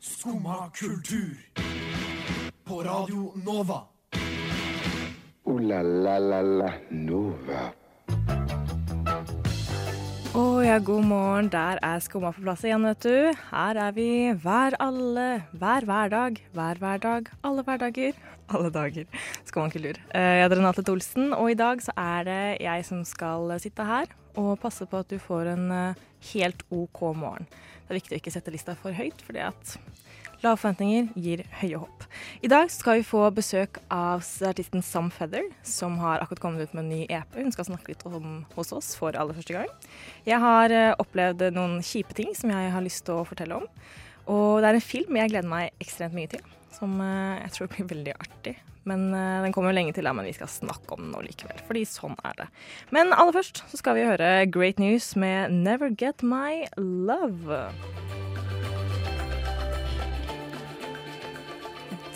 Skumma kultur. På Radio Nova. O-la-la-la-la Nova. Å ja, god morgen. Der er skumma på plass igjen, vet du. Her er vi hver alle, hver hverdag, hver hverdag, alle hverdager. Alle dager. Skummakultur. Jeg heter Renate Olsen, og i dag så er det jeg som skal sitte her og passe på at du får en eh, helt OK morgen. Det er viktig å ikke sette lista for høyt, fordi at lave forventninger gir høye hopp. I dag skal vi få besøk av artisten Sam Feather, som har akkurat kommet ut med en ny EP. Hun skal snakke litt om hos oss for aller første gang. Jeg har eh, opplevd noen kjipe ting som jeg har lyst til å fortelle om. Og det er en film jeg gleder meg ekstremt mye til, som eh, jeg tror blir veldig artig. Men eh, den kommer lenge til, men vi skal snakke om den nå likevel, fordi sånn er det. Men aller først så skal vi høre Great News med Never Get My Love.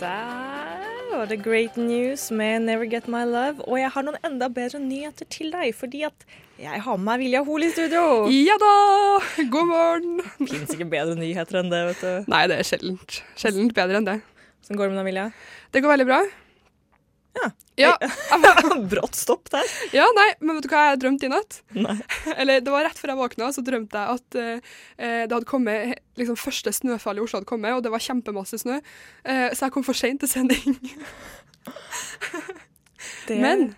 Der var det Great News med Never Get My Love. Og jeg har noen enda bedre nyheter til deg, fordi at jeg har med meg Vilja Hoel i studio. Ja da! God morgen. Fins ikke bedre nyheter enn det, vet du. Nei, det er sjeldent. Sjeldent bedre enn det. Sånn går det med deg, Vilja? Det går veldig bra. Ja. Ja, Brått stopp der. ja nei, men vet du hva jeg drømte i natt? Nei. Eller det var rett før jeg våkna, så drømte jeg at eh, det hadde kommet liksom første snøfall i Oslo hadde kommet, og det var kjempemasse snø. uh, så jeg kom for seint til sending. Det... Men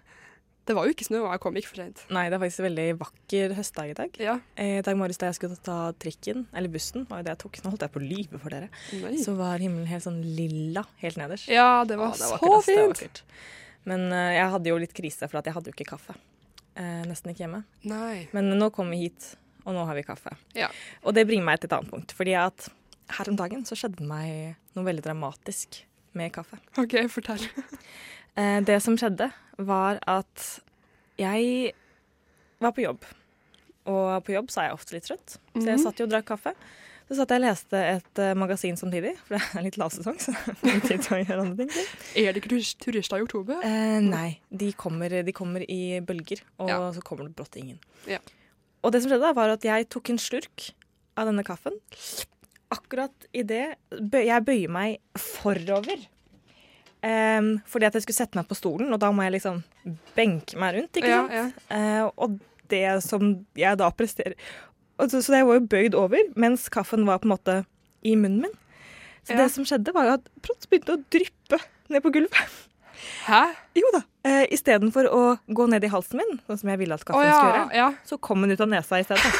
det var jo ikke snø, og jeg kom ikke for seint. Nei, det er faktisk en veldig vakker høstdag i dag. Ja. Eh, I dag morges da jeg skulle ta trikken, eller bussen, var jo det jeg tok. Nå holdt jeg på lyve for dere. Nei. Så var himmelen helt sånn lilla helt nederst. ja, det var Å, det var så vakkert, fint. Men uh, jeg hadde jo litt krise, for at jeg hadde jo ikke kaffe. Uh, nesten ikke hjemme. Nei. Men nå kom vi hit, og nå har vi kaffe. Ja. Og det bringer meg til et annet punkt. Fordi at her om dagen så skjedde det meg noe veldig dramatisk med kaffe. OK, fortell. Eh, det som skjedde, var at jeg var på jobb. Og på jobb så er jeg ofte litt trøtt, så jeg Mhm. satt jo og drakk kaffe. Så satt jeg og leste et uh, magasin samtidig, for det er litt lavsesong. Så tid til å gjøre andre ting. Er det ikke turister i oktober? Eh, nei, de kommer, de kommer i bølger, og Ja. så kommer det brått ingen. Ja. Og det som skjedde, da, var at jeg tok en slurk av denne kaffen. Akkurat idet jeg bøyer meg forover. Em, fordi at jeg skulle sette meg på stolen, og da må jeg liksom benke meg rundt, ikke Ja, sant? ja. Uh, og det som jeg da presterer så, så jeg var jo bøyd over, mens kaffen var på en måte i munnen min. Så Ja. det som skjedde, var at Protz begynte å dryppe ned på gulvet. Hæ? Jo da. Eh, Istedenfor å gå ned i halsen min, sånn som jeg ville at kaffen kaffen ja, skulle gjøre, ja. så kom den ut av nesa i stedet.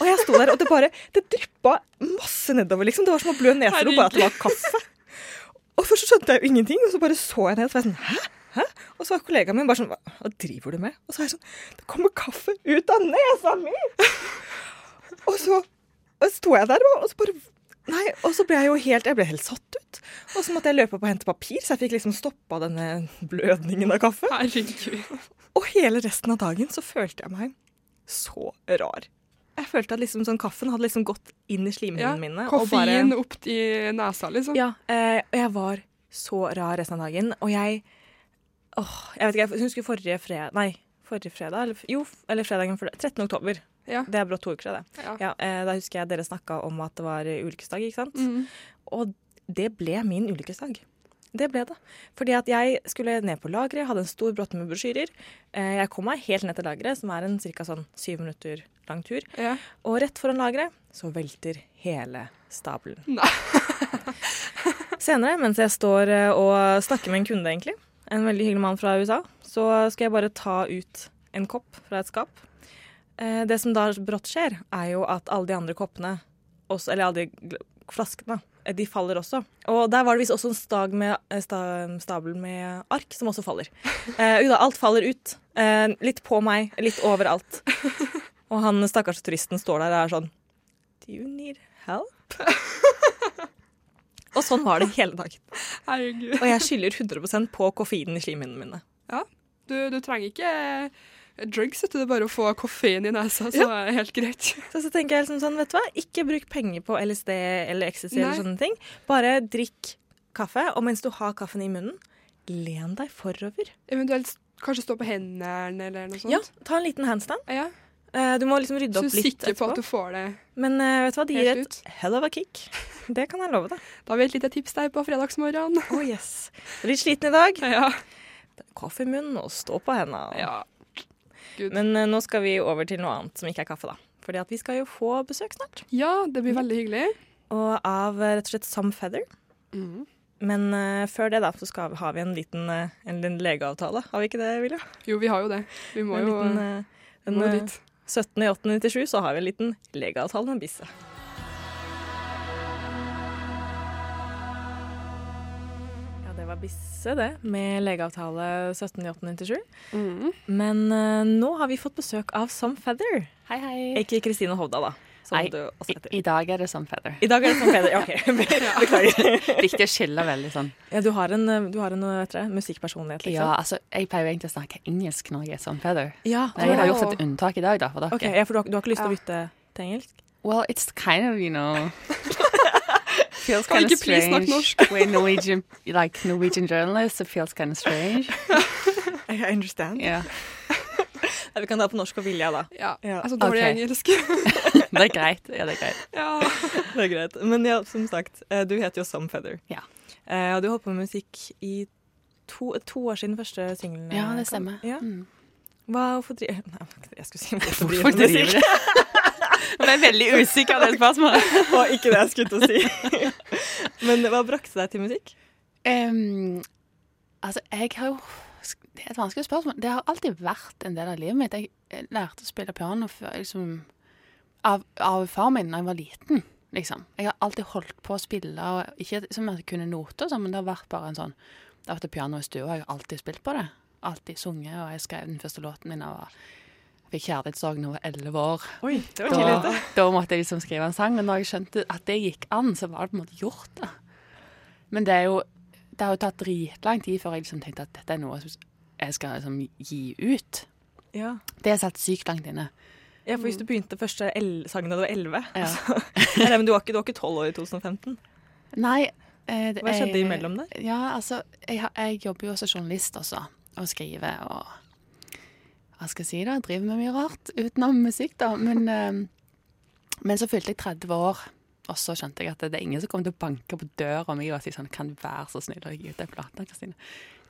og jeg sto der, og det bare Det dryppa masse nedover, liksom. Det var som å blø neserop, bare at det var kaffe. Og først så skjønte jeg jo ingenting, og så bare så jeg ned, og så var jeg sånn Hæ? Hæ? Og så var kollegaen min bare sånn Hva, driver du med? Og så er jeg sånn Det kommer kaffe ut av nesa mi! og så sto jeg der, og så bare Nei, og så ble jeg jo helt Jeg ble helt satt ut. Og så måtte jeg løpe opp og hente papir, så jeg fikk liksom stoppa denne blødningen av kaffe. Herregud. Og hele resten av dagen så følte jeg meg så rar. Jeg følte at liksom sånn kaffen hadde liksom gått inn i Ja, slimhinnene mine. Koffein opp i nesa, liksom. Ja, eh, og jeg var så rar resten av dagen. Og jeg Åh, jeg vet ikke, jeg husker forrige fredag Nei, forrige fredag? Eller, jo, eller fredagen før det. 13. oktober. Ja. Det er brått to uker siden, det. Ja. Ja, eh, da husker jeg dere snakka om at det var ulykkesdag, ikke sant? Mm. Og det ble min ulykkesdag. Det ble det. Fordi at jeg skulle ned på lageret, hadde en stor brotte med brosjyrer. Eh, Jeg kom meg helt ned til lageret, som er en ca. sånn syv minutter lang tur. Ja. Og rett foran lageret så velter hele stabelen. Nei. Senere, mens jeg står eh, og snakker med en kunde, egentlig, en veldig hyggelig mann fra USA, så skal jeg bare ta ut en kopp fra et skap. Eh, Det som da brått skjer, er jo at alle de andre koppene, også, eller alle de flaskene, de faller også. Og der var det visst også en stag med, eh, sta, stabel med ark som også faller. Eh, da, alt faller ut. Eh, litt på meg, litt overalt. Og han stakkars turisten står der og er sånn Do you need help? og sånn var det hele dagen. Herregud. Og jeg skylder 100% på koffeinen i slimhinnene mine. Du, du trenger ikke eh, drugs, vet du. Det er bare å få koffein i nesa, så er det helt greit. Så, så tenker jeg liksom sånn, vet du hva, ikke bruk penger på LSD eller ecstasy eller sånne ting. Bare drikk kaffe, og mens du har kaffen i munnen, len deg forover. Eventuelt kanskje stå på hendene eller noe sånt. Ja, ta en liten handstand. Ja. Eh, Du må liksom rydde Så opp du er litt sikker på at du får det Men uh, vet du hva, det gir et ut? hell of a kick. Det kan jeg love deg. Da har vi et lite tips deg på fredagsmorgenen. Oh yes. Litt sliten i dag. Ja. Kaffe i munnen og stå på hendene. ja. Gud. Men uh, nå skal vi over til noe annet som ikke er kaffe, da. Fordi at vi skal jo få besøk snart. ja, det blir veldig hyggelig. Og av eh, rett og slett Sam Feather. Mm. Men uh, før det, da, så skal vi, har vi en liten, uh, en liten legeavtale. Har vi ikke det, Vilja? Jo, vi har jo det. Vi må en jo liten, den, må dit. 17.8.97 så har vi en liten legeavtale med Bisse. Ja, det var Bisse, det, med legeavtale 17.8.97. Mm. Men uh, nå har vi fått besøk av Some Feather. Hei, hei. Ikke Kristine Hovda, da. Nei, I, heter. I dag er det Some feather. I dag er det Some Feather. OK, beklager. Viktig å skille veldig sånn. Ja, du har en, du har en dere, musikkpersonlighet, Ja, liksom? altså, jeg pleier jo egentlig å snakke engelsk når jeg er Some feather. Ja. Men jeg har gjort et unntak i dag, da, for dere. OK, ja, for du har, du har ikke lyst til å Ja. bytte til engelsk? Well, it's kind of, you know Feels kind of strange. We're Norwegian, like Norwegian journalists. It feels kind of strange. I understand. Yeah. Ja, vi kan ta på norsk og vilja, da. Ja. Ja. Altså dårlig okay. engelsk. Det er greit. Ja, det er greit. ja. Det er greit. Men ja, som sagt, eh, du heter jo Some Feather. Ja. Eh, Og du holdt på med musikk i to, to år siden første singelen Ja, det stemmer. Ja. Mm. Hva, hvorfor driver Nei, jeg skulle si hvorfor, Hvorfor driver du? Jeg er veldig usikker av det spørsmålet. Og ikke det jeg skulle til å si. Men hva brakte deg til musikk? Um, altså, jeg har jo Det er et vanskelig spørsmål. Det har alltid vært en del av livet mitt. Jeg lærte å spille piano før, liksom, av, av far min da jeg var liten. Liksom. Jeg har alltid holdt på å spille, og ikke som jeg kunne noter, sånn, men det har vært bare en sånn Det har vært et piano i stua, jeg har alltid spilt på det. Alltid sunget, og jeg skrev den første låten min da jeg var- fikk kjærlighetssorg da jeg var elleve år. Oi, det var tidlig Da, da måtte jeg liksom skrive en sang, og når jeg skjønte at det gikk an, så var det på en måte gjort. da. Men det er jo det har jo tatt dritlang tid før jeg liksom tenkte at dette er noe jeg skal liksom gi ut. Ja. Det har satt sykt langt inne. ja, for hvis du begynte første sangen da du var elleve Ja. Nei, men du var ikke tolv år i 2015. Nei eh, det- Hva skjedde jeg- imellom der? Ja, altså, jeg, jeg jobber jo som journalist også, og skriver og Hva skal jeg si, da? Driver med mye rart utenom musikk, da. Men, eh, men så fylte jeg 30 år, og så skjønte jeg at det er ingen som kommer til å banke på døra mi og si sånn Kan du være så snill å gi ut den plata, Kristine?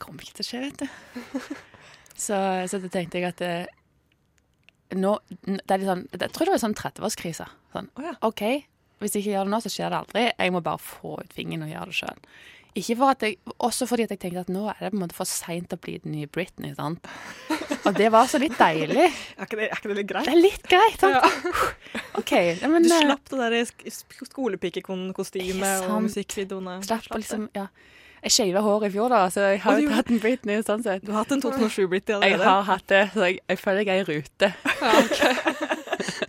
Kommer ikke til å skje, vet du. Så, så da tenkte jeg at eh, nå det er litt sånn, Jeg tror det var sånn 30-årskrise. Sånn, oh ja. OK, hvis jeg ikke gjør det nå, så skjer det aldri. Jeg må bare få ut fingeren og gjøre det sjøl. Ikke for at jeg, også fordi at jeg tenkte at nå er det på en måte for seint å bli den nye Britney. sant? Og det var så litt deilig. Er ikke det, er ikke det litt greit? Det er litt greit. sant? OK. Ja, men, Du eh, slapp det der sk- sk- skolepikekostymet og musikkvideoene. slapp slapp liksom Ja. Jeg shava håret i fjor, da, så jeg har jo hatt en Britney. sånn sett. Du har hatt en 2007-Britney Jeg har hatt det, så jeg, jeg føler jeg er i rute.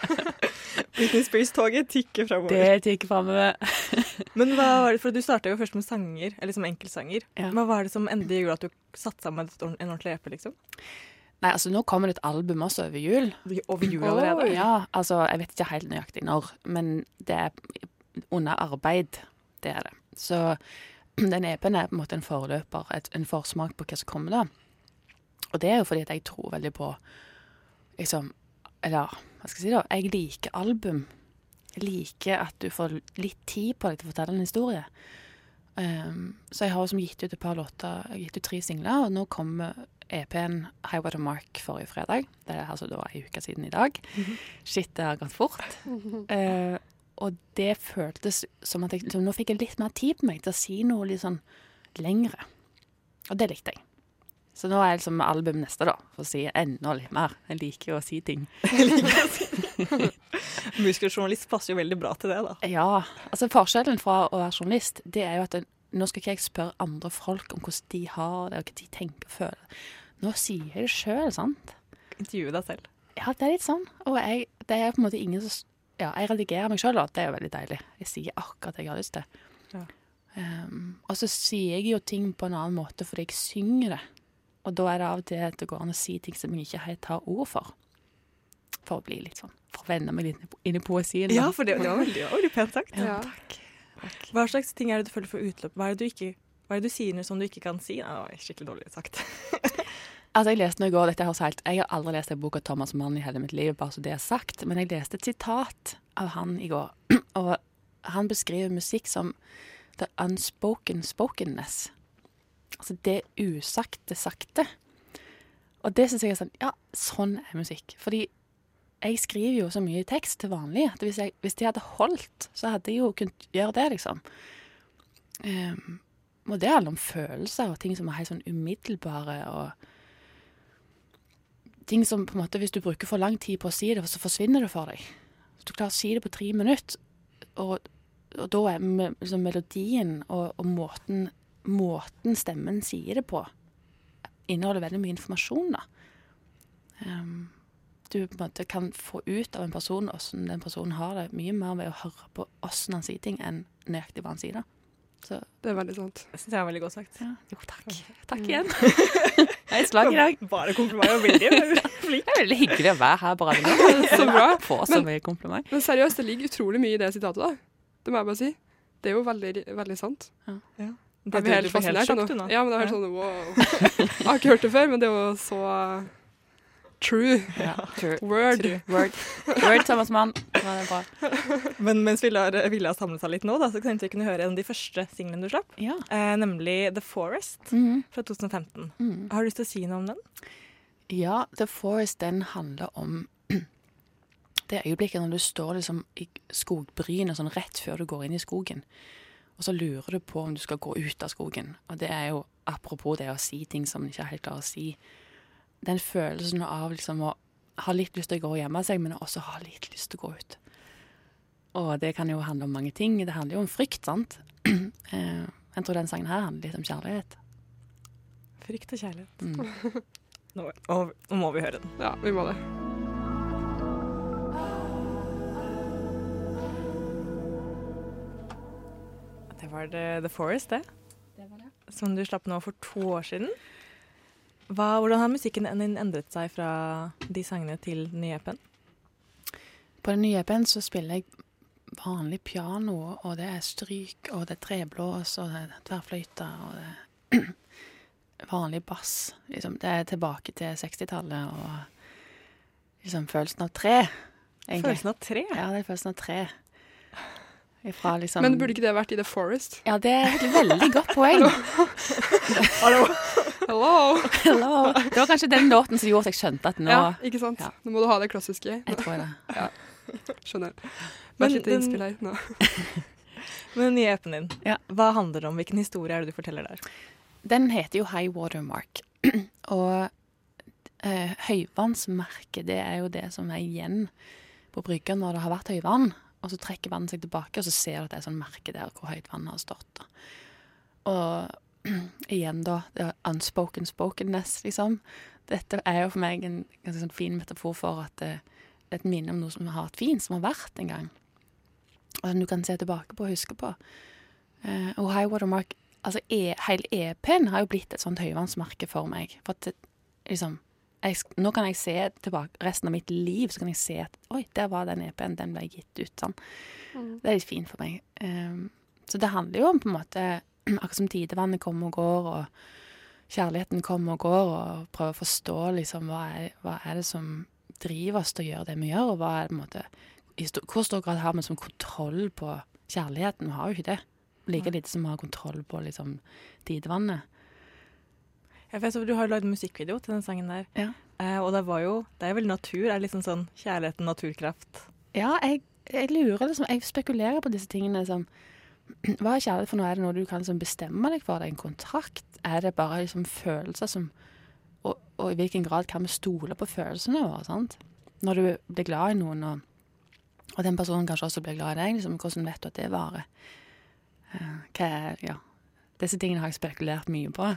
Britney Spears-toget tikker framover. Det tikker framover. Men hva var det, for du starta jo først med sanger, eller som enkeltsanger. Ja. Hva var det som endelig gjorde at du satte sammen en ordentlig EP, liksom? Nei, altså Nå kommer det et album også over jul. Over jul allerede? Ja, altså Jeg vet ikke helt nøyaktig når, men det er under arbeid. Det er det. Så den EP-en er på en måte en forløper, et, en forsmak på hva som kommer da. Og det er jo fordi at jeg tror veldig på liksom Eller hva skal jeg si, da? Jeg liker album. Jeg liker at du får litt tid på deg til å fortelle en historie. Um, så jeg har liksom gitt ut et par låter, jeg har gitt ut tre singler, og nå kommer EP-en High Water Mark forrige fredag. Det er altså da ei uke siden i dag. Shit, det har gått fort. Uh, og det føltes som at jeg, liksom, nå fikk jeg litt mer tid på meg til å si noe litt sånn lengre. Og det likte jeg. Så nå er jeg liksom album neste, da, for å si enda litt mer. Jeg liker jo å si ting. Musikerjournalist passer jo veldig bra til det, da. Ja, altså Forskjellen fra å være journalist, det er jo at nå skal ikke jeg spørre andre folk om hvordan de har det, og hva de tenker og føler. Nå sier jeg det sjøl, sant? Intervjue deg selv. Ja, det er litt sånn. Og jeg, det er på en måte ingen som Ja, jeg redigerer meg sjøl, det er jo veldig deilig. Jeg sier akkurat det jeg har lyst til. Ja. Um, og så sier jeg jo ting på en annen måte fordi jeg synger det. Og da er det av og til at det går an å si ting som jeg ikke helt har ord for. For å bli litt sånn For å vende meg litt inn i poesien. da. Ja, for det, det var veldig, det var veldig pent sagt. Ja. Hva slags ting er det du føler for utløp? Hva er det du, ikke, hva er det du sier som du ikke kan si? Nei, det var skikkelig dårlig sagt. Altså, jeg leste noe i går, dette høres helt Jeg har aldri lest en bok av Thomas Mann i hele mitt liv, bare så det er sagt, men jeg leste et sitat av han i går, og han beskriver musikk som the unspoken spokenness. Altså det usagte sakte. Og det syns jeg er sånn Ja, sånn er musikk. Fordi jeg skriver jo så mye tekst til vanlig at hvis, jeg, hvis de hadde holdt, så hadde jeg jo kunnet gjøre det, liksom. Um, og det handler om følelser og ting som er helt sånn umiddelbare og Ting som på en måte, hvis du bruker for lang tid på å si det, så forsvinner det for deg. Hvis du klarer å si det på tre minutter, og, og da er liksom melodien og, og måten, måten stemmen sier det på, inneholder veldig mye informasjon, da. Um, du på en måte kan få ut av en person hvordan den personen har det, mye mer ved å høre på hvordan han sier ting, enn nøyaktig hva han sier. da. Så Det er veldig sant. Det syns jeg er veldig godt sagt. ja, jo, takk. Takk igjen. Jeg er slag i dag. Bare komplimenter og veldig flink. Det er veldig hyggelig å være her på radioen. Så bra. Få så mye kompliment. Men seriøst, det ligger utrolig mye i det sitatet, da. Det må jeg bare si. Det er jo veldig, veldig sant. Det Jeg blir helt fascinert. nå. Ja, men det er helt sånn wow. Jeg har ikke hørt det før, men det er jo så true. Ja, true. Word. True. Word. Word, Thomas Mann. Ja, det er bra. Men mens vi lar Vilja samle seg litt nå, da, så tenkte vi kunne høre en av de første singlene du slapp. Ja. Eh, nemlig The Forest Mhm. fra 2015. Mhm. Har du lyst til å si noe om den? Ja, The Forest, den handler om det øyeblikket når du står liksom i skogbrynet sånn rett før du går inn i skogen. Og så lurer du på om du skal gå ut av skogen. Og det er jo apropos det å si ting som en ikke helt klarer å si. Den følelsen av liksom å ha litt lyst til å gå og gjemme seg, men også ha litt lyst til å gå ut. Og det kan jo handle om mange ting. Det handler jo om frykt, sant. Eh, Jeg tror den sangen her handler litt om kjærlighet. Frykt og kjærlighet. Mm. Nå, nå må vi høre den. Ja, vi må det. Var det, The Forest, det. det, var det. Som du slapp nå for to år siden. Hva, hvordan har musikken din endret seg fra de sangene til den nye EP-en? På den nye EP-en så spiller jeg vanlig piano, og det er stryk, og det er treblås, og det er tverrfløyte, og det er vanlig bass. Liksom, det er tilbake til 60-tallet og liksom følelsen av tre. egentlig. Følelsen av tre. Ja, det er følelsen av tre. Ifra liksom Men burde ikke det vært i The Forest? Ja, det er et veldig godt poeng. Hello! Hello. Det var kanskje den låten som gjorde at jeg skjønte at nå Ja, ikke sant? Ja. Nå må du ha det klassiske. Jeg tror det. Skjønner. Men litt den- innspill her. Nå. Men nyheten din, Ja. hva handler det om? Hvilken historie er det du forteller der? Den heter jo High Watermark. og eh, høyvannsmerket, det er jo det som er igjen på brygga når det har vært høyvann. Og så trekker vannet seg tilbake, og så ser du at det er sånn merke der hvor høyt vannet har stått. Og igjen, da, det er unspoken spokenness, liksom. Dette er jo for meg en ganske sånn fin metafor for at det det er et minne om noe som har vært fint, som har vært en gang. Og som du kan se tilbake på og huske på. Eh, og High Watermark Altså, e, hele EP-en har jo blitt et sånt høyvannsmerke for meg. For at det, liksom jeg, Nå kan jeg se tilbake resten av mitt liv, så kan jeg se at oi, der var den EP-en, den ble gitt ut. sånn. Det er litt fint for meg. Um, så det handler jo om på en måte Akkurat som tidevannet kommer og går, og kjærligheten kommer og går, og prøve å forstå liksom hva er, hva er det som driver oss til å gjøre det vi gjør, og hva er det på en måte i hvor stor grad har vi som kontroll på kjærligheten? Vi har jo ikke det. Like lite som vi har kontroll på liksom tidevannet. Jeg vet Du har lagd musikkvideo til den sangen der. Ja. Eh, og det var jo Det er vel natur? Er det liksom sånn kjærligheten, naturkraft? Ja, jeg, jeg lurer liksom Jeg spekulerer på disse tingene som Hva er kjærlighet for noe? Er det noe du kan liksom bestemme deg for? Er det en kontrakt? Er det bare liksom følelser som og, og i hvilken grad kan vi stole på følelsene våre? sant? Når du blir glad i noen, og, og den personen kanskje også blir glad i deg, liksom, hvordan vet du at det varer? Eh, hva er Ja. Disse tingene har jeg spekulert mye på.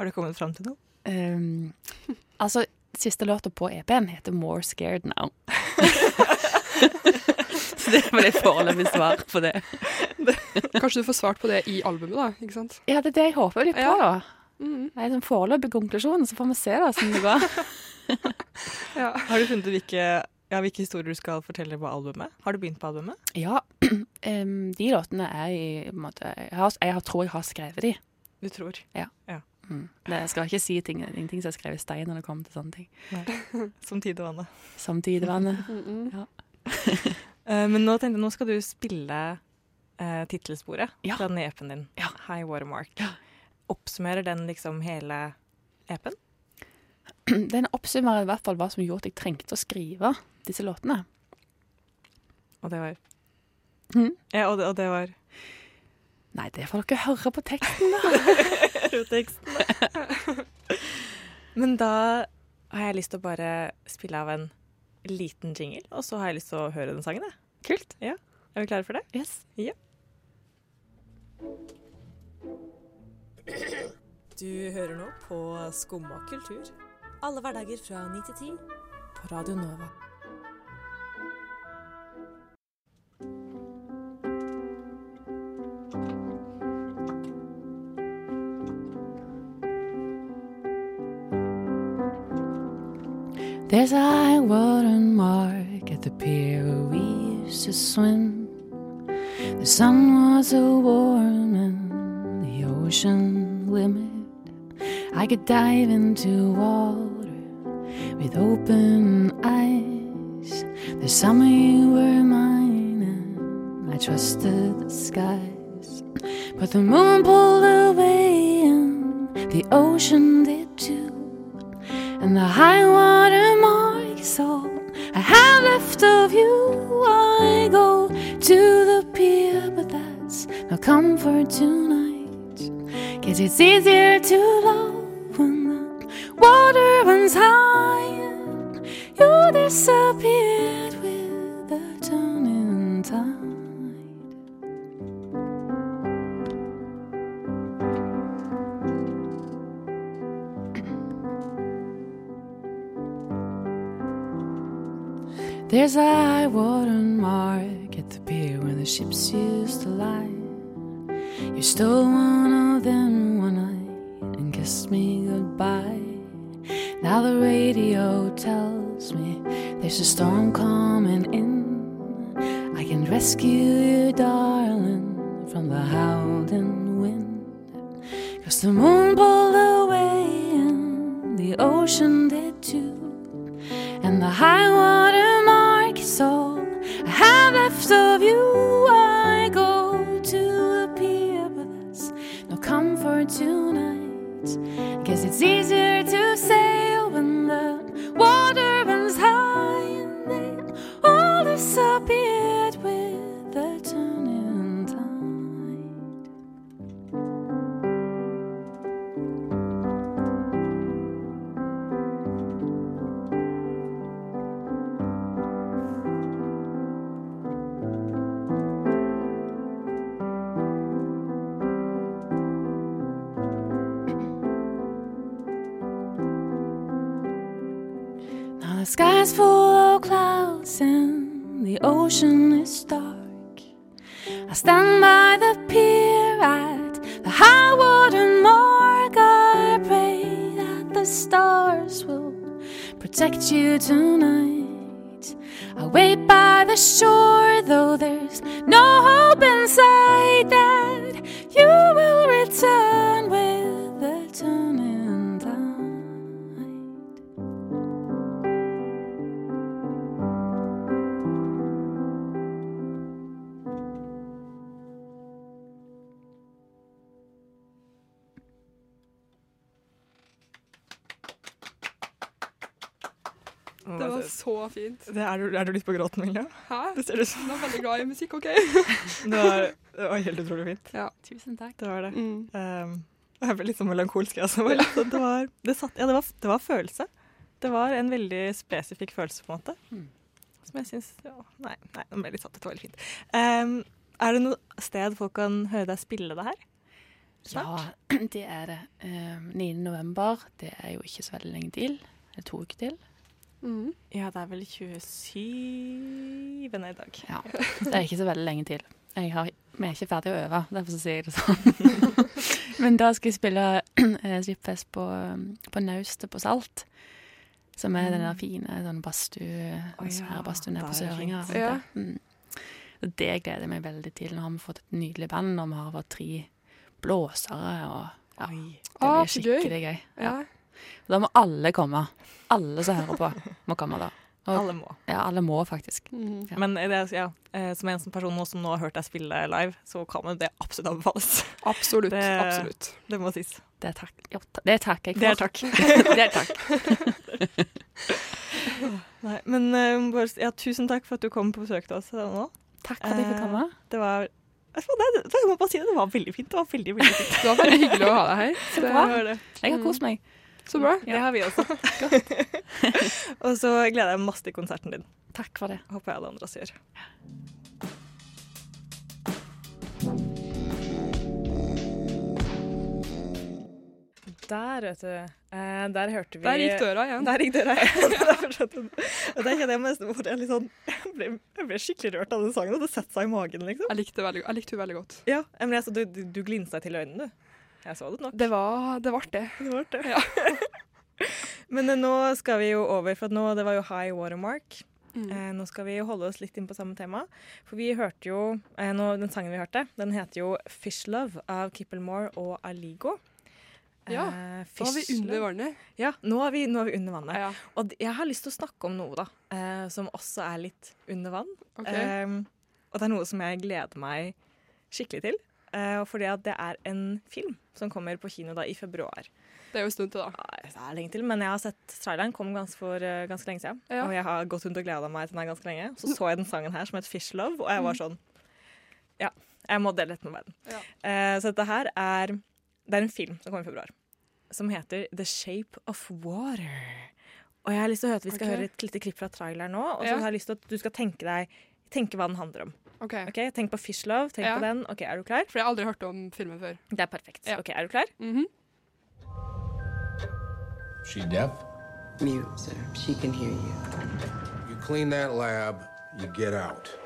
Har du kommet fram til noe? Um, altså, siste låta på EP-en heter More Scared Now. Så det var et foreløpig svar på det. Kanskje du får svart på det i albumet, da. ikke sant? Ja, det er det jeg håper litt på, Ja. da. Mhm. Det er en foreløpig konklusjon, så får vi se da, hvordan det går. Ja. Har du funnet ut hvilke, ja, hvilke historier du skal fortelle på albumet? Har du begynt på albumet? Ja, Um, de låtene er i på en måte Jeg, har, jeg tror jeg har skrevet de. Du tror? Mm. Det jeg skal ikke si ting, ingenting som er skrevet i stein når det kommer til sånne ting. Som tidevannet. Som tidevannet. Mm -mm. Uh, men nå tenkte jeg, nå skal du spille uh, tittelsporet Ja. fra den EP-en din. Ja. High Watermark. Ja. Oppsummerer den liksom hele EP-en? Den oppsummerer i hvert fall hva som gjorde at jeg trengte å skrive disse låtene. Og det var mm. Ja, og det, og det var Nei, det får dere høre på teksten, da. Teksten. Men da har jeg lyst til å bare spille av en liten jingle, og så har jeg lyst til å høre den sangen. jeg. Kult. Ja. Er vi klare for det? Yes. Du hører nå på Skumma kultur. Alle hverdager fra 9 til 10 på Radio Nova. There's a high water mark at the pier where we used to swim. The sun was a warm and the ocean limit. I could dive into water with open eyes. The summer you were mine and I trusted the skies. But the moon pulled away and the ocean did too. And the high water mark is all I have left of you. I go to the pier, but that's no comfort tonight. Cause it's easier to love when the water runs high you disappeared There's a high water mark at the pier where the ships used to lie. You stole one of them one night and kissed me goodbye. Now the radio tells me there's a storm coming in. I can rescue you, darling, from the howling wind. Cause the moon pulled away and the ocean did too. And the high water tonight. two. Guess it's easier ocean is dark. I stand by the pier at the high water mark. I pray that the stars will protect you tonight. I wait by the shore, though there's no hope inside that you will return with the turning var så fint. Det er, du, er du litt på gråten, Milja? Hæ? Det ser ut som Jeg er veldig glad i musikk, OK? det var, det var helt utrolig fint. Tusen takk. Det var det. Mm. Um, jeg ble litt sånn melankolsk, jeg også. Det var, det var, det satt, ja, det var, det var følelse. Det var en veldig spesifikk følelse, på en måte. Mm. Som jeg syns ja, Nei, nei, nå ble jeg litt satt ut. Det var veldig fint. Um, er det noe sted folk kan høre deg spille det her? Ja, det er det. Eh, 9. november, det er jo ikke så veldig lenge til. Det er to uker til. Mm. Ja, det er vel 27. i dag. Ja, Det er ikke så veldig lenge til. Jeg har, vi er ikke ferdig å øve, derfor så sier jeg det sånn. Men da skal jeg spille eh, Slippfest på, um, på Naustet på Salt. Som er den der fine sånn badstue, oh, ja, svære badstuen på Søringa. Ja. Mm. Det gleder jeg meg veldig til. Nå har vi fått et nydelig band, og vi har vært tre blåsere og Ja. Det blir skikkelig gøy. Ja. Da må alle komme. Alle som hører på, må komme da. Og, Alle må. ja, alle må faktisk. Mm. Ja. Men det, ja, eh, som en sånn person nå som nå har hørt deg spille live, så kan det absolutt anbefales. Absolutt. Det- absolutt. Det må sies. Det, takk. Jo, det takker jeg for. Det er takk. det er takk. Nei, men eh, bare, ja, tusen takk for at du kom på besøk til oss eh, nå. Takk for at jeg fikk komme. Det var det, det, jeg må bare si det, det var veldig fint. Det var veldig, veldig fint. Det var veldig hyggelig å ha deg her. Jeg har kost meg. Så bra. Det har vi også. Og så gleder jeg meg masse til konserten din. Takk for det. Håper jeg alle andre også gjør. Der, vet du. Eh, der hørte vi Der gikk døra igjen. Der gikk døra igjen. Og der kjenner jeg nesten hvor jeg, sånn, jeg, ble, jeg ble skikkelig rørt av den sangen, og det setter seg i magen, liksom. Jeg likte, veldig, jeg likte veldig godt. Ja, men jeg så du, du, du glinsa til øynene, du. Jeg så det nok. Det var det. Var det. Det var det. Ja. Men eh, nå skal vi jo over, for at nå, det var jo high watermark. Mm. Eh, nå skal vi holde oss litt inn på samme tema. For vi hørte jo eh, nå, Den sangen vi hørte, den heter jo 'Fish Love' av Kippelmore og Aligo. Ja, Eh, Da var vi under Love. vannet. Ja, nå er vi, nå er vi under vannet. Ja, Og jeg har lyst til å snakke om noe da, eh, som også er litt under vann. Okay. Eh, og det er noe som jeg gleder meg skikkelig til. Eh, fordi at det er en film som kommer på kino da i februar. Det er jo en stund til, da. Ja, det er lenge til, men jeg har sett traileren kom ganske for eh, ganske lenge siden. Ja. Og jeg har gått rundt og gleda meg til den her ganske lenge. Så så jeg den sangen her som het Fish Love, og jeg var sånn Ja, jeg må dele dette med verden. Ja. Eh, så dette her er Det er en film som kommer i februar, som heter The Shape of Water. Og jeg har lyst til å høre at vi skal okay. høre et lite klipp fra traileren nå, og så har jeg lyst til at du skal tenke deg Tenke hva den handler om. OK. Ok, Tenk på Fish Love, tenk Ja. på den. Ok, Er du klar? For jeg har aldri hørt om filmen før. Det er perfekt. Ja. Ok, Er du klar? Mhm. She deaf? Mute, sir. She can hear you. You clean that lab, you get out.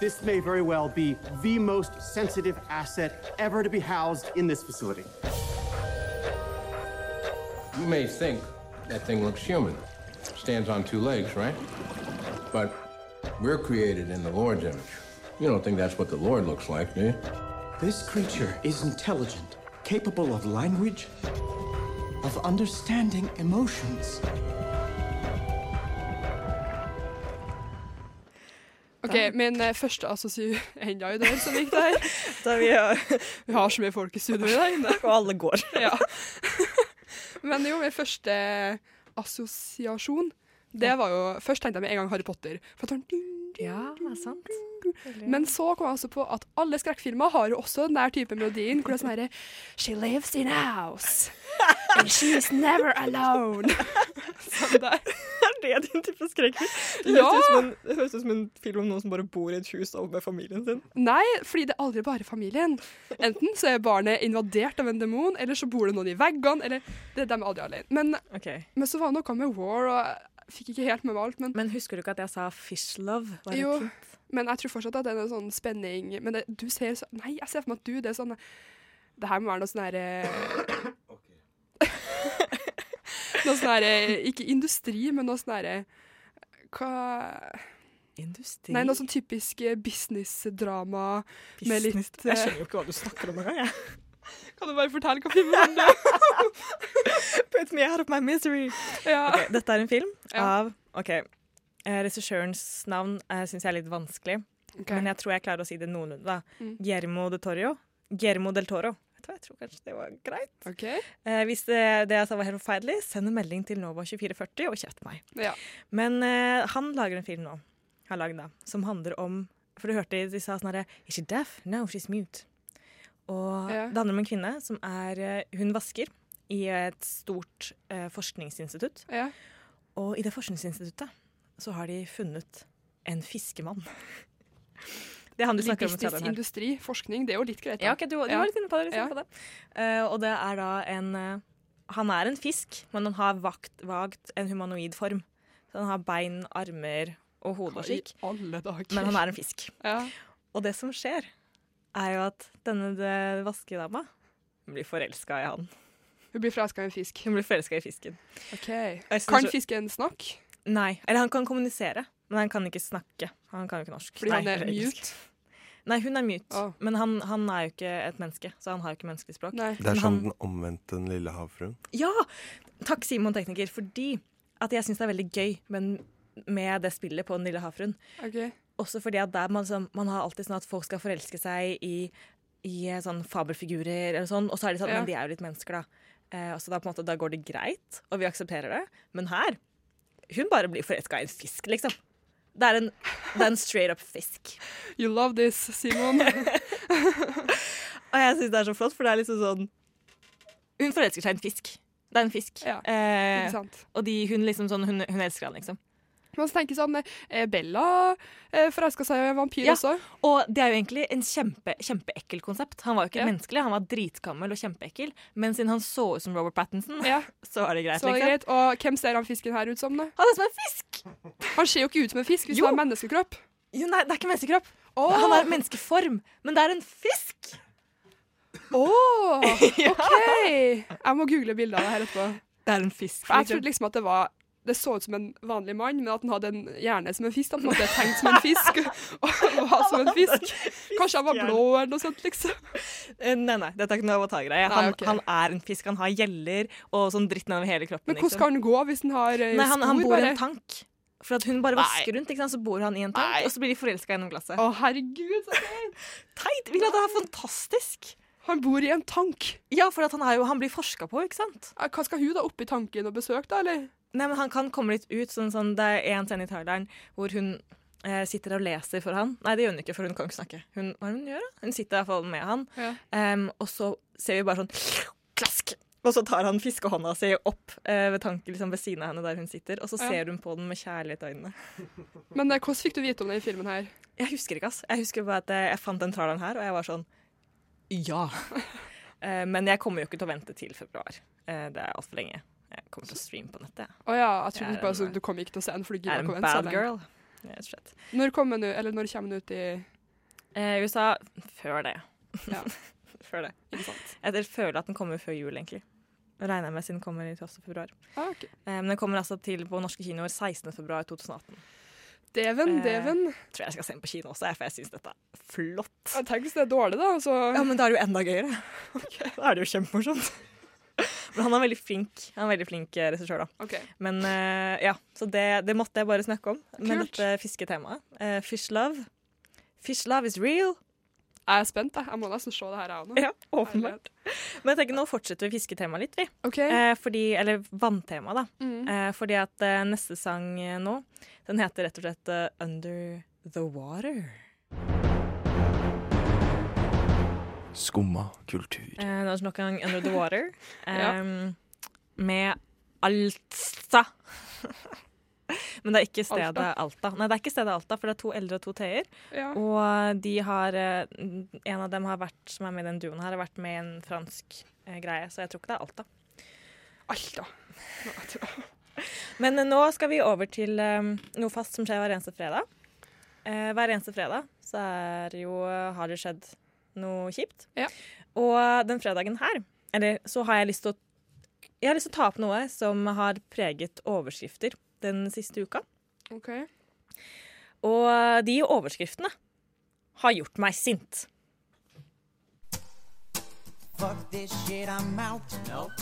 This may very well be the most sensitive asset ever to be housed in this facility. You may think that thing looks human. Stands on two legs, right? But we're created in the Lord's image. You don't think that's what the Lord looks like, do you? This creature is intelligent, capable of language, of understanding emotions. OK, min eh, første assosiasjon Enda i dør som gikk der. Da vi, Vi har så mye folk i studio der inne. og alle går. Ja. Men jo, min første assosiasjon, det var jo Først tenkte jeg med en gang Harry Potter. For at han, Ja, det er sant. Men så kom jeg også på at alle skrekkfilmer har jo også den der type melodien. Hvor det er sånn herre She lives in a house. And she's never alone. Sånn der. Er det din type skrekkfilm? Det Ja! høres ut en- det høres ut som en film om noen som bare bor i et hus og med familien sin. Nei, fordi det er aldri bare familien. Enten så er barnet invadert av en demon, eller så bor det noen i veggene, eller det, De er aldri alene. Men, okay. men så var det noe med war, og jeg fikk ikke helt med meg alt. Men, Men husker du ikke at jeg sa fish love? Var det Jo. fint? men jeg tror fortsatt at det er en sånn spenning. Men det, du ser så Nei, jeg ser for meg at du det er sånn Det her må være noe sånn herre Noe sånn herre Ikke industri, men noe sånn herre Hva Industri? Nei, noe sånn typisk businessdrama business. med litt, Jeg eh, skjønner jo ikke hva du snakker om engang. jeg. Kan du bare fortelle hva filmen handler om? Put me out of my misery. Ja. Okay, dette er en film Ja. av OK. eh, Regissørens navn uh, syns jeg er litt vanskelig, okay. men jeg tror jeg klarer å si det noenlunde. Mm. Guillermo de Toro. Guillermo del Toro. Jeg tror kanskje det var greit. Okay. Eh, hvis det, det jeg sa var helt forferdelig, send en melding til Nova2440 og kjeft meg. Ja. Men eh, han lager en film nå, har lagd da, som handler om For du hørte de sa sånn herre Is she deaf? No, she's mute. Og Ja. det handler om en kvinne som er eh, Hun vasker i et stort eh, forskningsinstitutt. ja. Og i det forskningsinstituttet så har de funnet en fiskemann. Det er han du snakker om Business, industri, forskning, det er jo litt greit. da. Ja, ok, du, du Ja. var litt inne på det. Litt Ja. på det. Uh, og det er da en uh, Han er en fisk, men han har vagt, vagt en humanoid form. Så han har bein, armer og hode og slik. Men han er en fisk. ja. Og det som skjer, er jo at denne vaskedama blir forelska i han. Hun blir forelska i en fisk. Hun blir forelska i fisken. Ok. Kan fisken snakke? Nei. Eller han kan kommunisere, men han kan ikke snakke. Han kan jo ikke norsk. Fordi Nei, han er mute? Nei, hun er mute, men han, han er jo ikke et menneske, så han har jo ikke menneskelig språk. Det er sånn som han, den omvendte Den lille havfruen. Ja! Takk, Simon Tekniker, fordi at jeg syns det er veldig gøy med, med det spillet på Den lille havfruen. Ok. Også fordi at der man, liksom, man har alltid sånn at folk skal forelske seg i, i eh, sånn fabelfigurer eller sånn, og så er de sånn, Ja. men de er jo litt mennesker, da. Eh, og så da, på en måte, da går det greit, og vi aksepterer det. Men her Hun bare blir forelska i en fisk, liksom. Det er en, det er en straight up fisk. You love this, Simon. Og jeg syns det er så flott, for det er liksom sånn Hun forelsker seg i en fisk. Det er en fisk. Ja, eh, og de, hun, liksom sånn, hun, hun elsker han, liksom. Så tenker sånn, eh, Bella eh, forelska seg i en vampyr Ja, også. Og det er jo egentlig en kjempe, kjempeekkel konsept. Han var jo ikke Ja. menneskelig, han var dritgammel og kjempeekkel. Men siden han så ut som Robert Pattinson, så var det greit. Så er det liksom. Og hvem ser han fisken her ut som, da? Han er som en fisk! Han ser jo ikke ut som en fisk hvis Jo. han har menneskekropp. Jo, nei, det er ikke menneskekropp. Oh. Han har menneskeform, men det er en fisk! Åh, OK! Jeg må google bildet av det her etterpå. Det er en fisk. Liksom. jeg trodde liksom at det var det så ut som en vanlig mann, men at han hadde en hjerne som en fisk. En måte tenkt som en fisk og var som en fisk. Kanskje han var blå eller noe sånt, liksom. Eh, Nei, nei, dette er ikke noe avatar-greie. Nei, Han, okay. han er en fisk. Han har gjeller og sånn dritt nedover hele kroppen. Men hvordan skal han gå hvis han har spor? Nei, han, han bor i en tank. For at hun bare vasker rundt, ikke sant? så bor han i en tank, og så blir de forelska gjennom glasset. Å, herregud, så teit! At det er fantastisk. Han bor i en tank. Ja, for han, jo, han blir forska på, ikke sant? Eh, Hva skal hun da oppi tanken og besøke, da, eller? Nei, men Han kan komme litt ut. Sånn, sånn, det er en scene i traileren hvor hun eh, sitter og leser for han. Nei, det gjør hun ikke, for hun kan ikke snakke. Hun, hva hun gjør? da? Hun sitter i hvert fall med han. Ja. Um, og så ser vi bare sånn klask! Og så tar han fiskehånda si opp eh, ved tanken liksom ved siden av henne der hun sitter, og så Ja. ser hun på den med kjærlighet i øynene. Men eh, hvordan fikk du vite om den filmen her? Jeg husker ikke, ass. Jeg husker bare at eh, jeg fant den traileren her, og jeg var sånn Ja. Eh, men jeg kommer jo ikke til å vente til februar. Eh, det er altfor lenge. Jeg kommer til å streame på nettet. Å oh, ja, jeg trodde Jeg bare en- du kom ikke til å se den, for du er en ikke å vente så bad lenge. girl. Rett og slett. Når kommer ut, eller når kommer den ut i Eh, USA før det. Ja. før det. Ikke sant? Jeg føler at den kommer før jul, egentlig. Regner jeg med siden den kommer i 12. februar. Ah, okay. Eh, men den kommer altså til på norske kinoer 16. februar 2018. Deven, Eh, Deven. Tror jeg skal se den på kino også, for jeg syns dette er flott. Tenker hvis det er dårlig, da. Så Ja, men da er det jo enda gøyere. Da er det jo kjempemorsomt. Men han er veldig flink Han er veldig flink eh, regissør, da. Okay. Men uh, ja, så det, det måtte jeg bare snakke om med dette fisketemaet. Uh, fish love. Fish love is real. Jeg er spent, jeg. Jeg må nesten se det her, jeg òg. Ja, åpenbart. Men jeg tenker nå fortsetter vi fisketemaet litt, vi. OK. Eh, fordi, eller vanntemaet, da. Mm. Eh, fordi at eh, neste sang nå, den heter rett og slett uh, Under the Water. Skumma kultur. Eh, det er nok en gang Under the Water. Ja. Med Alta. Men det er ikke stedet Alta? Alta. Nei, det er ikke stedet Alta, for det er to eldre og to t-er. Ja. Og de har eh, En av dem har vært, som er med i den duoen her, har vært med i en fransk eh, greie, så jeg tror ikke det er Alta. Alta. Men eh, nå skal vi over til eh, noe fast som skjer hver eneste fredag. Eh, hver eneste fredag så er jo, har det skjedd noe kjipt. Ja. Og den fredagen her, eller så har jeg lyst til å jeg har lyst til å ta opp noe som har preget overskrifter den siste uka. OK. Og de overskriftene har gjort meg sint. Fuck this shit, I'm out. Nope.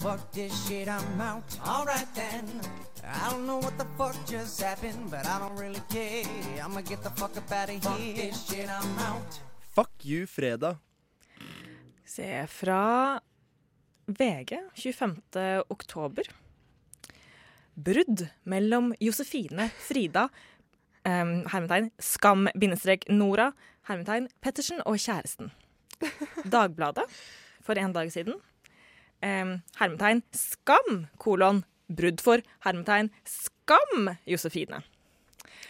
Fuck this shit, I'm out. Alright then. I don't know what the fuck just happened, but I don't really care. I'ma get the fuck up out of here. Fuck this shit, I'm out. Fuck you, fredag. Se fra VG 25. oktober. Brudd mellom Josefine Frida um, hermetegn, Skam bindestrek Nora hermetegn, Pettersen og kjæresten. Dagbladet for en dag siden. Um, hermetegn Skam kolon brudd for hermetegn Skam Josefine.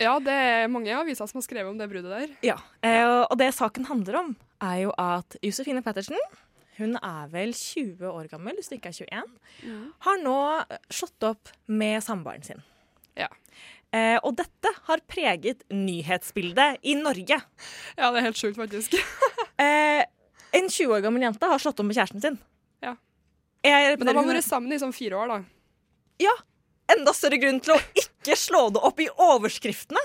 Ja, det er mange aviser som har skrevet om det bruddet der. Ja, eh, og det saken handler om, er jo at Josefine Pettersen, hun er vel 20 år gammel, hvis du ikke er 21, har nå slått opp med samboeren sin. Ja. Eh, og dette har preget nyhetsbildet i Norge. Ja, det er helt sjukt, faktisk. Eh, en 20 år gammel jente har slått opp med kjæresten sin. Ja. Jeg, Men de har vært sammen i sånn fire år, da. Ja, enda større grunn til å ikke slå det opp i overskriftene.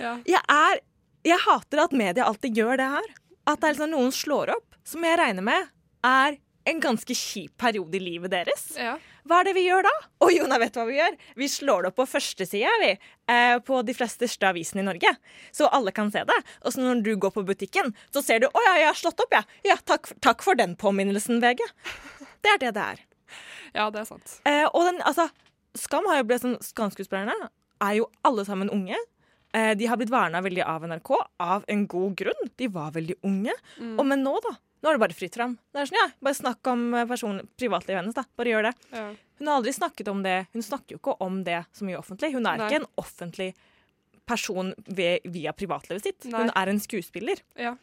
Ja. Jeg er jeg hater at media alltid gjør det her. At det er liksom noen slår opp, som jeg regner med er en ganske kjip periode i livet deres. Hva er det vi gjør da? Å jo, nei, vet du hva vi gjør? Vi slår det opp på førstesida, vi. Eh, på de fleste største avisene i Norge. Så alle kan se det. Og så når du går på butikken, så ser du å ja, jeg har slått opp, ja. ja takk, takk for den påminnelsen, VG. Det er det det er. Ja, det er sant. Eh, og den, altså, Skam har jo blitt sånn Skamskuespillerne er jo alle sammen unge. Eh, de har blitt verna veldig av NRK, av en god grunn. De var veldig unge. Mm. Og men nå, da? Nå er det bare fritt fram. Det er sånn, ja, Bare snakk om eh, person- privatlivet hennes. da. Bare gjør det. Ja. Hun har aldri snakket om det. Hun snakker jo ikke om det så mye offentlig. Hun er Nei. ikke en offentlig person ved, via privatlivet sitt. Nei. Hun er en skuespiller. Ja.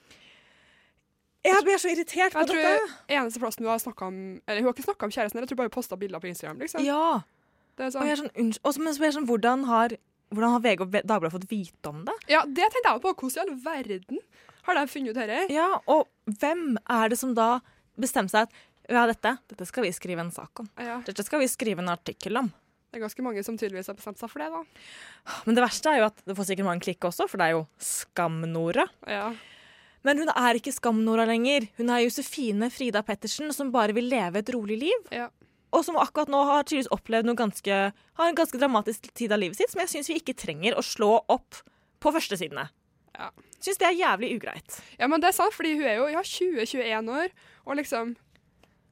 Jeg blir så irritert på Jeg tror dette. eneste plassen hun har snakket om Eller hun har ikke snakka om kjæresten, jeg tror bare hun posta bilder på Instagram. liksom. Ja. Det er Og sånn. jeg er sånn, Også, men så blir jeg sånn, hvordan har, hvordan har VG og Dagbladet fått vite om det? Ja, det tenkte jeg på. Hvordan i all verden har de funnet ut dette? Ja, og hvem er det som da bestemmer seg at ja, dette, dette skal vi skrive en sak om. Ja. Dette skal vi skrive en artikkel om. Det er ganske mange som tydeligvis har bestemt seg for det, da. Men det verste er jo at det får sikkert mange klikk også, for det er jo Skam-Nora. Ja. Men hun er ikke Skam-Nora lenger. Hun er Josefine Frida Pettersen, som bare vil leve et rolig liv. Ja. Og som akkurat nå har tydeligvis opplevd noe ganske, har en ganske dramatisk tid av livet sitt, som jeg syns vi ikke trenger å slå opp på førstesidene. Ja. Syns det er jævlig ugreit. Ja, men det er sant, fordi hun er jo ja, 20-21 år, og liksom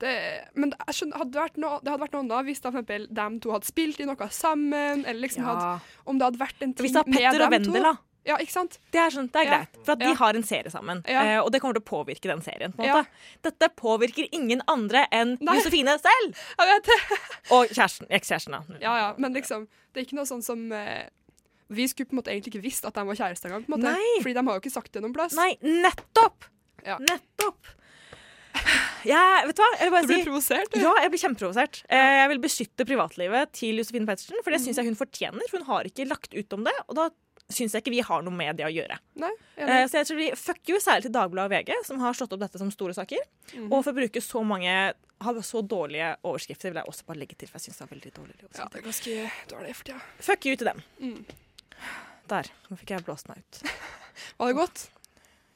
det, men det, skjønner, hadde vært noe, det hadde vært noe annet hvis da for eksempel de to hadde spilt i noe sammen, eller liksom Ja. hadde, om det hadde vært en ting med Hvis det med Petter og dem to. Vendela. Ja, ikke sant? Det er, sånn, det er Ja. greit, for at Ja. de har en serie sammen. Ja. Eh, og det kommer til å påvirke den serien. på en måte. Dette påvirker ingen andre enn Nei. Josefine selv! Jeg vet det. Og kjæresten, ekskjæresten. da. Ja, ja, men liksom, det er ikke noe sånn som eh, Vi skulle på en måte egentlig ikke visst at de var kjærester engang, på en måte. Nei. Fordi de har jo ikke sagt det noen plass. Nei, nettopp! Ja. Nettopp! Jeg, vet du hva? Jeg vil bare Du blir si provosert. Ja, jeg blir kjempeprovosert. Eh, Jeg vil beskytte privatlivet til Josefine Pettersen, for det syns jeg hun fortjener. For hun har ikke lagt ut om det, og da syns jeg ikke vi har noe med det å gjøre. Nei, Eh. Så jeg tror vi fuck you særlig til Dagbladet og VG, som har slått opp dette som store saker. Mhm. Og for å bruke så mange har så dårlige overskrifter, vil jeg også bare legge til, for jeg syns det er veldig dårlig. Ja, det er ganske dårlig for tida. Fuck you til dem. Mm. Der. Nå fikk jeg blåst meg ut. Var det godt?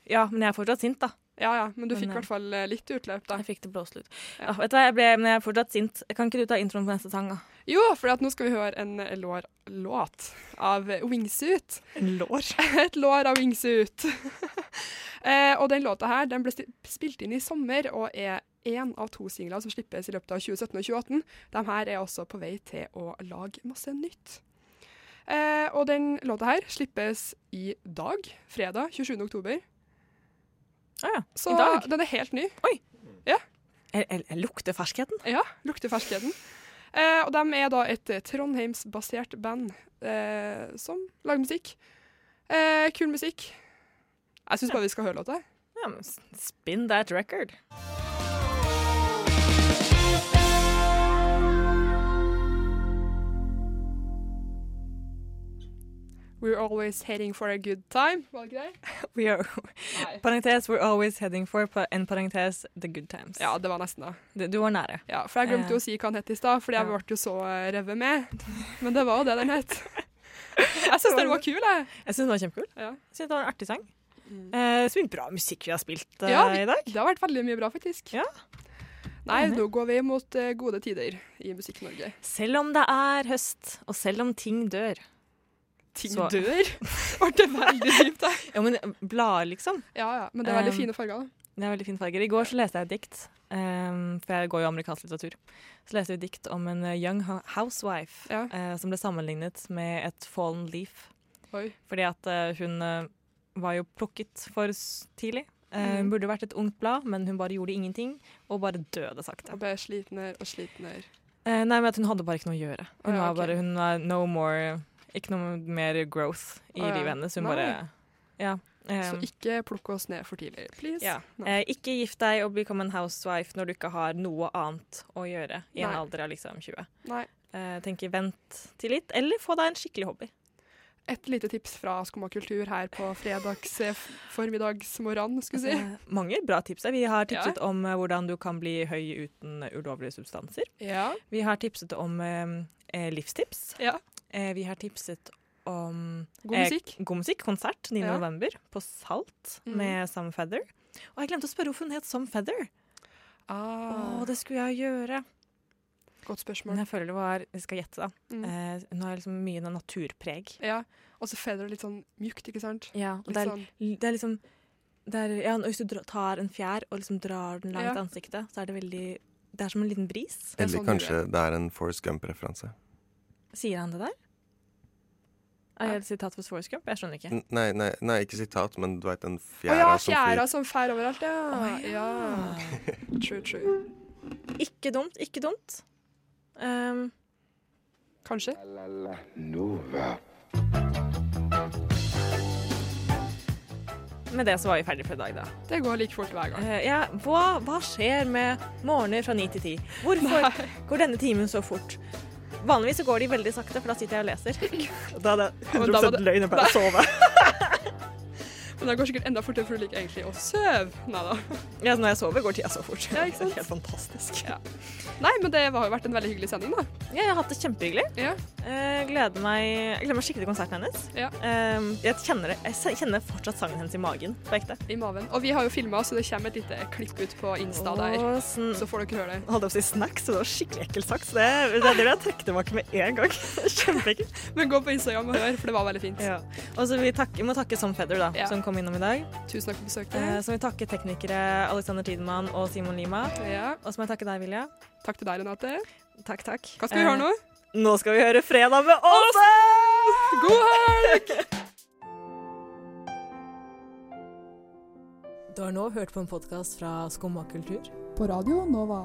Ja, men jeg er fortsatt sint, da. Ja, ja, men du fikk i eh, hvert fall eh, litt utløp, da. Jeg fikk det blåst ut. Ja. Ja, vet du hva, jeg ble, men jeg er fortsatt sint. Kan ikke du ta introen på neste sang, da? Jo, for at nå skal vi høre en lårlåt lår, låt av eh, Wingsuit. En lår? Et lår av Wingsuit. eh, og den låta her den ble spilt inn i sommer og er én av to singler som slippes i løpet av 2017 og 2018. De her er også på vei til å lage masse nytt. Eh, og den låta her slippes i dag, fredag 27. oktober. Ah, ja. Så I dag? den er helt ny. Oi. Ja. Jeg, jeg, jeg lukter ferskheten. Ja, lukter ferskheten. Eh, og de er da et Trondheims-basert band eh, som lager musikk. Eh, kul musikk. Jeg syns bare vi skal høre låta. Ja, spin that record. We're always heading for a good time. Var det ikke det? We are, Nei. parentes, we're always heading for, en parentes, the good times. Ja, det var nesten det. Du, du var nære. Ja, for jeg glemte jo Eh. å si hva den het i stad, fordi jeg ble jo så eh, revet med. Men det var jo det den het. Jeg syns den var kul, jeg. Jeg syns den var kjempekul. Ja. Jeg synes det var en artig sang. Eh, så mye bra musikk vi har spilt eh, Ja, vi, i dag. det har vært veldig mye bra, faktisk. Ja. Nei, nå går vi mot eh, gode tider i Musikk-Norge. Selv om det er høst, og selv om ting dør. Ting Så- dør? Ble det veldig dypt, da? Ja, men blader, liksom. Ja, ja. Men det er veldig Um, fine farger. da. Det er veldig fine farger. I går så leste jeg et dikt, um, for jeg går jo amerikansk litteratur. Så leste jeg et dikt om en eh, young housewife Ja. uh, som ble sammenlignet med et fallen leaf. Oi. Fordi at uh, hun eh, var jo plukket for tidlig. Eh. Hun burde vært et ungt blad, men hun bare gjorde ingenting, og bare døde sakte. Og ble slitnere og slitnere. Eh, nei, men at hun hadde bare ikke noe å gjøre. Hun Ja, var bare, hun var no more Ikke noe mer growth i ja. livet hennes. Hun Nei. bare Ja. um, Så ikke plukk oss ned for tidlig, please. ja. Eh, ikke gift deg og become a housewife når du ikke har noe annet å gjøre i en Nei. alder av liksom 20. Nei. Eh, tenker vent til litt, eller få deg en skikkelig hobby. Et lite tips fra Skumma kultur her på fredags eh, formiddagsmorgen, skulle si. Eh, mange bra tips. Vi har tipset Ja. om eh, hvordan du kan bli høy uten ulovlige substanser. Ja. Vi har tipset om eh, livstips. Ja. Eh, vi har tipset om God musikk. Eh, god musikk. Konsert 9. Ja. november på Salt mm. med Some Feather. Og jeg glemte å spørre hvorfor hun het Some Feather. Ah, Å, det skulle jeg gjøre. godt spørsmål. Men jeg føler det var Jeg skal gjette, da. Mm. Eh, hun har liksom mye noe naturpreg. Ja. Og så feather litt sånn mjukt, ikke sant? Ja, og det er, sånn- det er liksom det er, ja, Hvis du tar en fjær og liksom drar den langt Ja. i ansiktet, så er det veldig Det er som en liten bris. er Eller sånn kanskje det er en Forest Gump-referanse. Sier han det der? Er det et sitat for Forrest Gump? Jeg skjønner ikke. N- Nei, nei, nei, ikke sitat, men du veit den Å fjæra ja, som fjæra som fær overalt, ja. Oh, ja. True, true. Ikke dumt, ikke dumt. Um, Kanskje. La la Nova. med det så var vi ferdige for i dag, da. Det går like fort hver gang. Uh, ja, hva, hva skjer med morgener fra ni til ti? Hvorfor Nei. går denne timen så fort? Vanligvis så går de veldig sakte, for da sitter jeg og leser. Da er det men da var 100 det- løgn å bare sove. Men det går sikkert enda fortere, for du liker egentlig å sove. Nei da. Ja, når jeg sover, går tida så fort. Ja, ikke sant? Det helt fantastisk. Ja. Nei, men det har jo vært en veldig hyggelig sending, da. Ja, jeg har hatt det kjempehyggelig. Ja. Eh, gleder meg, jeg gleder meg skikkelig til konserten hennes. Ja. Eh, jeg, kjenner, det- jeg kjenner fortsatt sangen hennes i magen, på ekte. I maven. Og vi har jo filma, så det kommer et lite klipp ut på Insta der. Og sånn, Så får dere høre det. holdt jeg på å si snacks, så det var skikkelig ekkelt sagt. Så det, det, det vil jeg trekke tilbake med en gang. Kjempeekkelt. Men gå på Instagram og hør, for det var veldig fint. Ja. Og så vi, vi må takke Som Feather, da, Ja. som kom innom i dag. Tusen takk for besøket. Eh, så må vi takke teknikere Alexander Tidemann og Simon Lima. Ja. Og så må jeg takke deg, Vilja. Takk til deg, Renate. Takk, takk. Hva skal vi høre nå? Nå skal vi høre Fredag med Åse! God helg! Du har nå hørt på en podkast fra Skumma kultur. På Radio Nova.